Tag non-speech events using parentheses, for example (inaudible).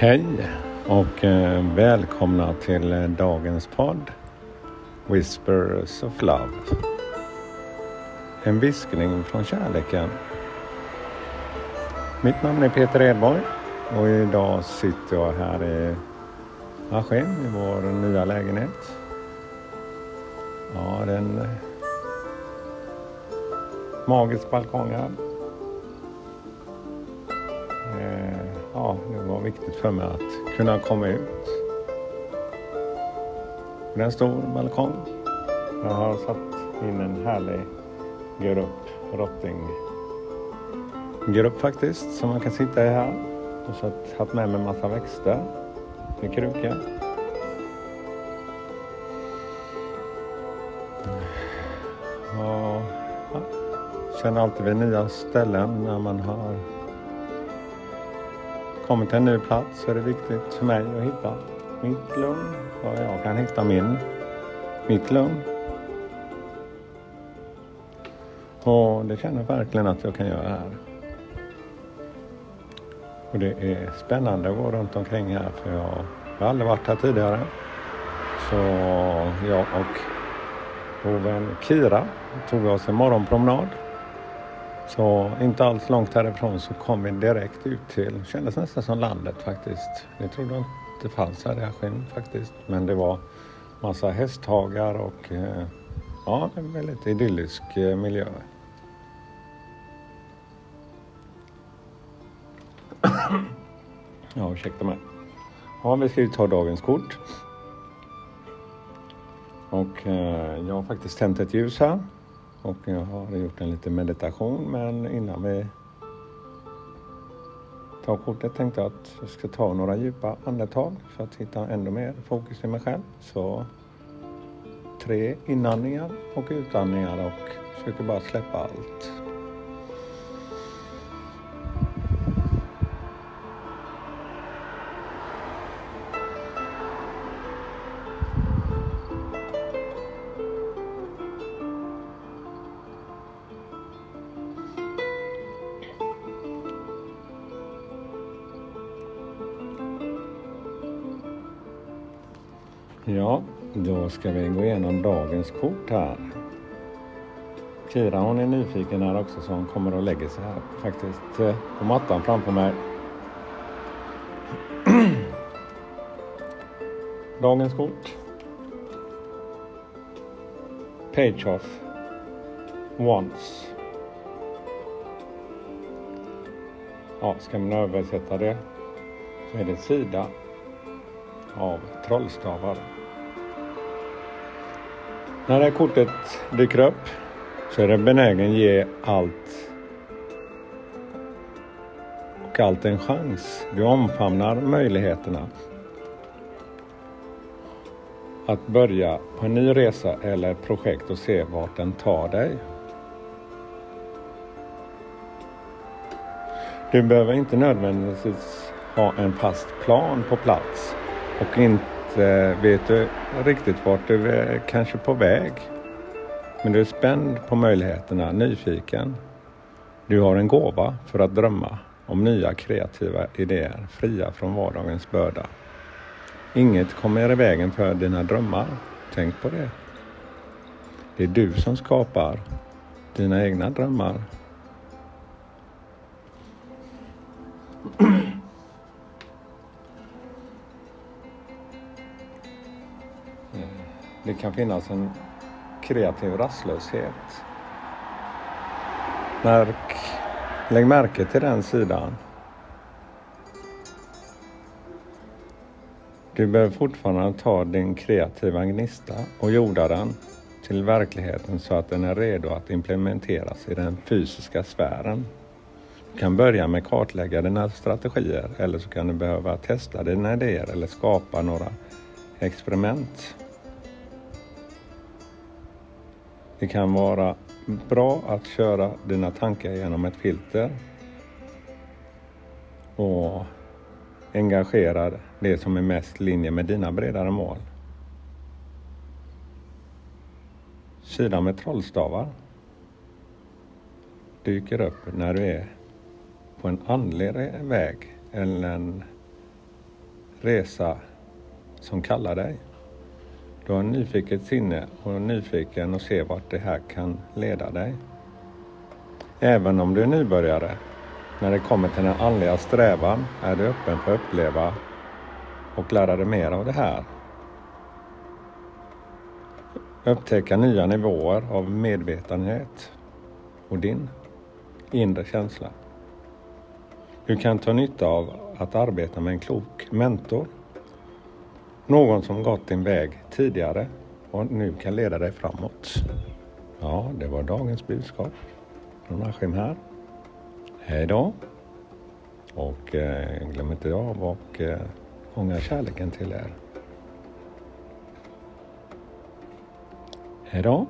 Hej och eh, välkomna till eh, dagens podd Whispers of Love. En viskning från kärleken. Mitt namn är Peter Edborg och idag sitter jag här i Askim i vår nya lägenhet. Ja, det är en eh, magisk balkong här. Ja, det var viktigt för mig att kunna komma ut. Det är en stor balkong. Jag har satt in en härlig grupp, rottinggrupp faktiskt, som man kan sitta i här. Och så har jag haft med mig massa växter i krukor. Och, ja, känner alltid vid nya ställen när man har kommit till en ny plats så är det viktigt för mig att hitta mitt lugn och jag kan hitta min, mitt lugn. Och det känner jag verkligen att jag kan göra här. Och det är spännande att gå runt omkring här för jag har aldrig varit här tidigare. Så jag och vår vän Kira tog oss en morgonpromenad. Så inte alls långt härifrån så kom vi direkt ut till, kändes nästan som landet faktiskt. Det trodde jag inte fanns här i Askim faktiskt. Men det var massa hästhagar och eh, ja, en väldigt idyllisk eh, miljö. Ja, ursäkta mig. Ja, vi ska ju ta dagens kort. Och eh, jag har faktiskt tänt ett ljus här. Och jag har gjort en liten meditation men innan vi tar kortet tänkte jag att jag ska ta några djupa andetag för att hitta ännu mer fokus i mig själv. Så tre inandningar och utandningar och försöker bara släppa allt. Ja, då ska vi gå igenom dagens kort här. Kira hon är nyfiken här också så hon kommer och lägger sig här faktiskt eh, på mattan framför mig. (clears throat) Dagens kort. Page of Once. Ja, ska man översätta det så är det sida av trollstavar. När det här kortet dyker upp så är den benägen ge allt och allt en chans. Du omfamnar möjligheterna att börja på en ny resa eller projekt och se vart den tar dig. Du behöver inte nödvändigtvis ha en fast plan på plats och inte Eh, vet du riktigt vart du är kanske på väg. Men du är spänd på möjligheterna, nyfiken. Du har en gåva för att drömma om nya kreativa idéer, fria från vardagens börda. Inget kommer i vägen för dina drömmar. Tänk på det. Det är du som skapar dina egna drömmar. Det kan finnas en kreativ rastlöshet. Märk, lägg märke till den sidan. Du behöver fortfarande ta din kreativa gnista och jorda den till verkligheten så att den är redo att implementeras i den fysiska sfären. Du kan börja med att kartlägga dina strategier eller så kan du behöva testa dina idéer eller skapa några experiment. Det kan vara bra att köra dina tankar genom ett filter och engagera det som är mest linje med dina bredare mål. Sidan med trollstavar dyker upp när du är på en andlig väg eller en resa som kallar dig. Du har en nyfiket sinne och är nyfiken och ser vart det här kan leda dig. Även om du är nybörjare, när det kommer till den andliga strävan är du öppen för att uppleva och lära dig mer av det här. Upptäcka nya nivåer av medvetenhet och din inre känsla. Du kan ta nytta av att arbeta med en klok mentor. Någon som gått din väg tidigare och nu kan leda dig framåt. Ja, det var dagens budskap från Askim här. Hej då! Och eh, glöm inte av och eh, fånga kärleken till er. Hej då!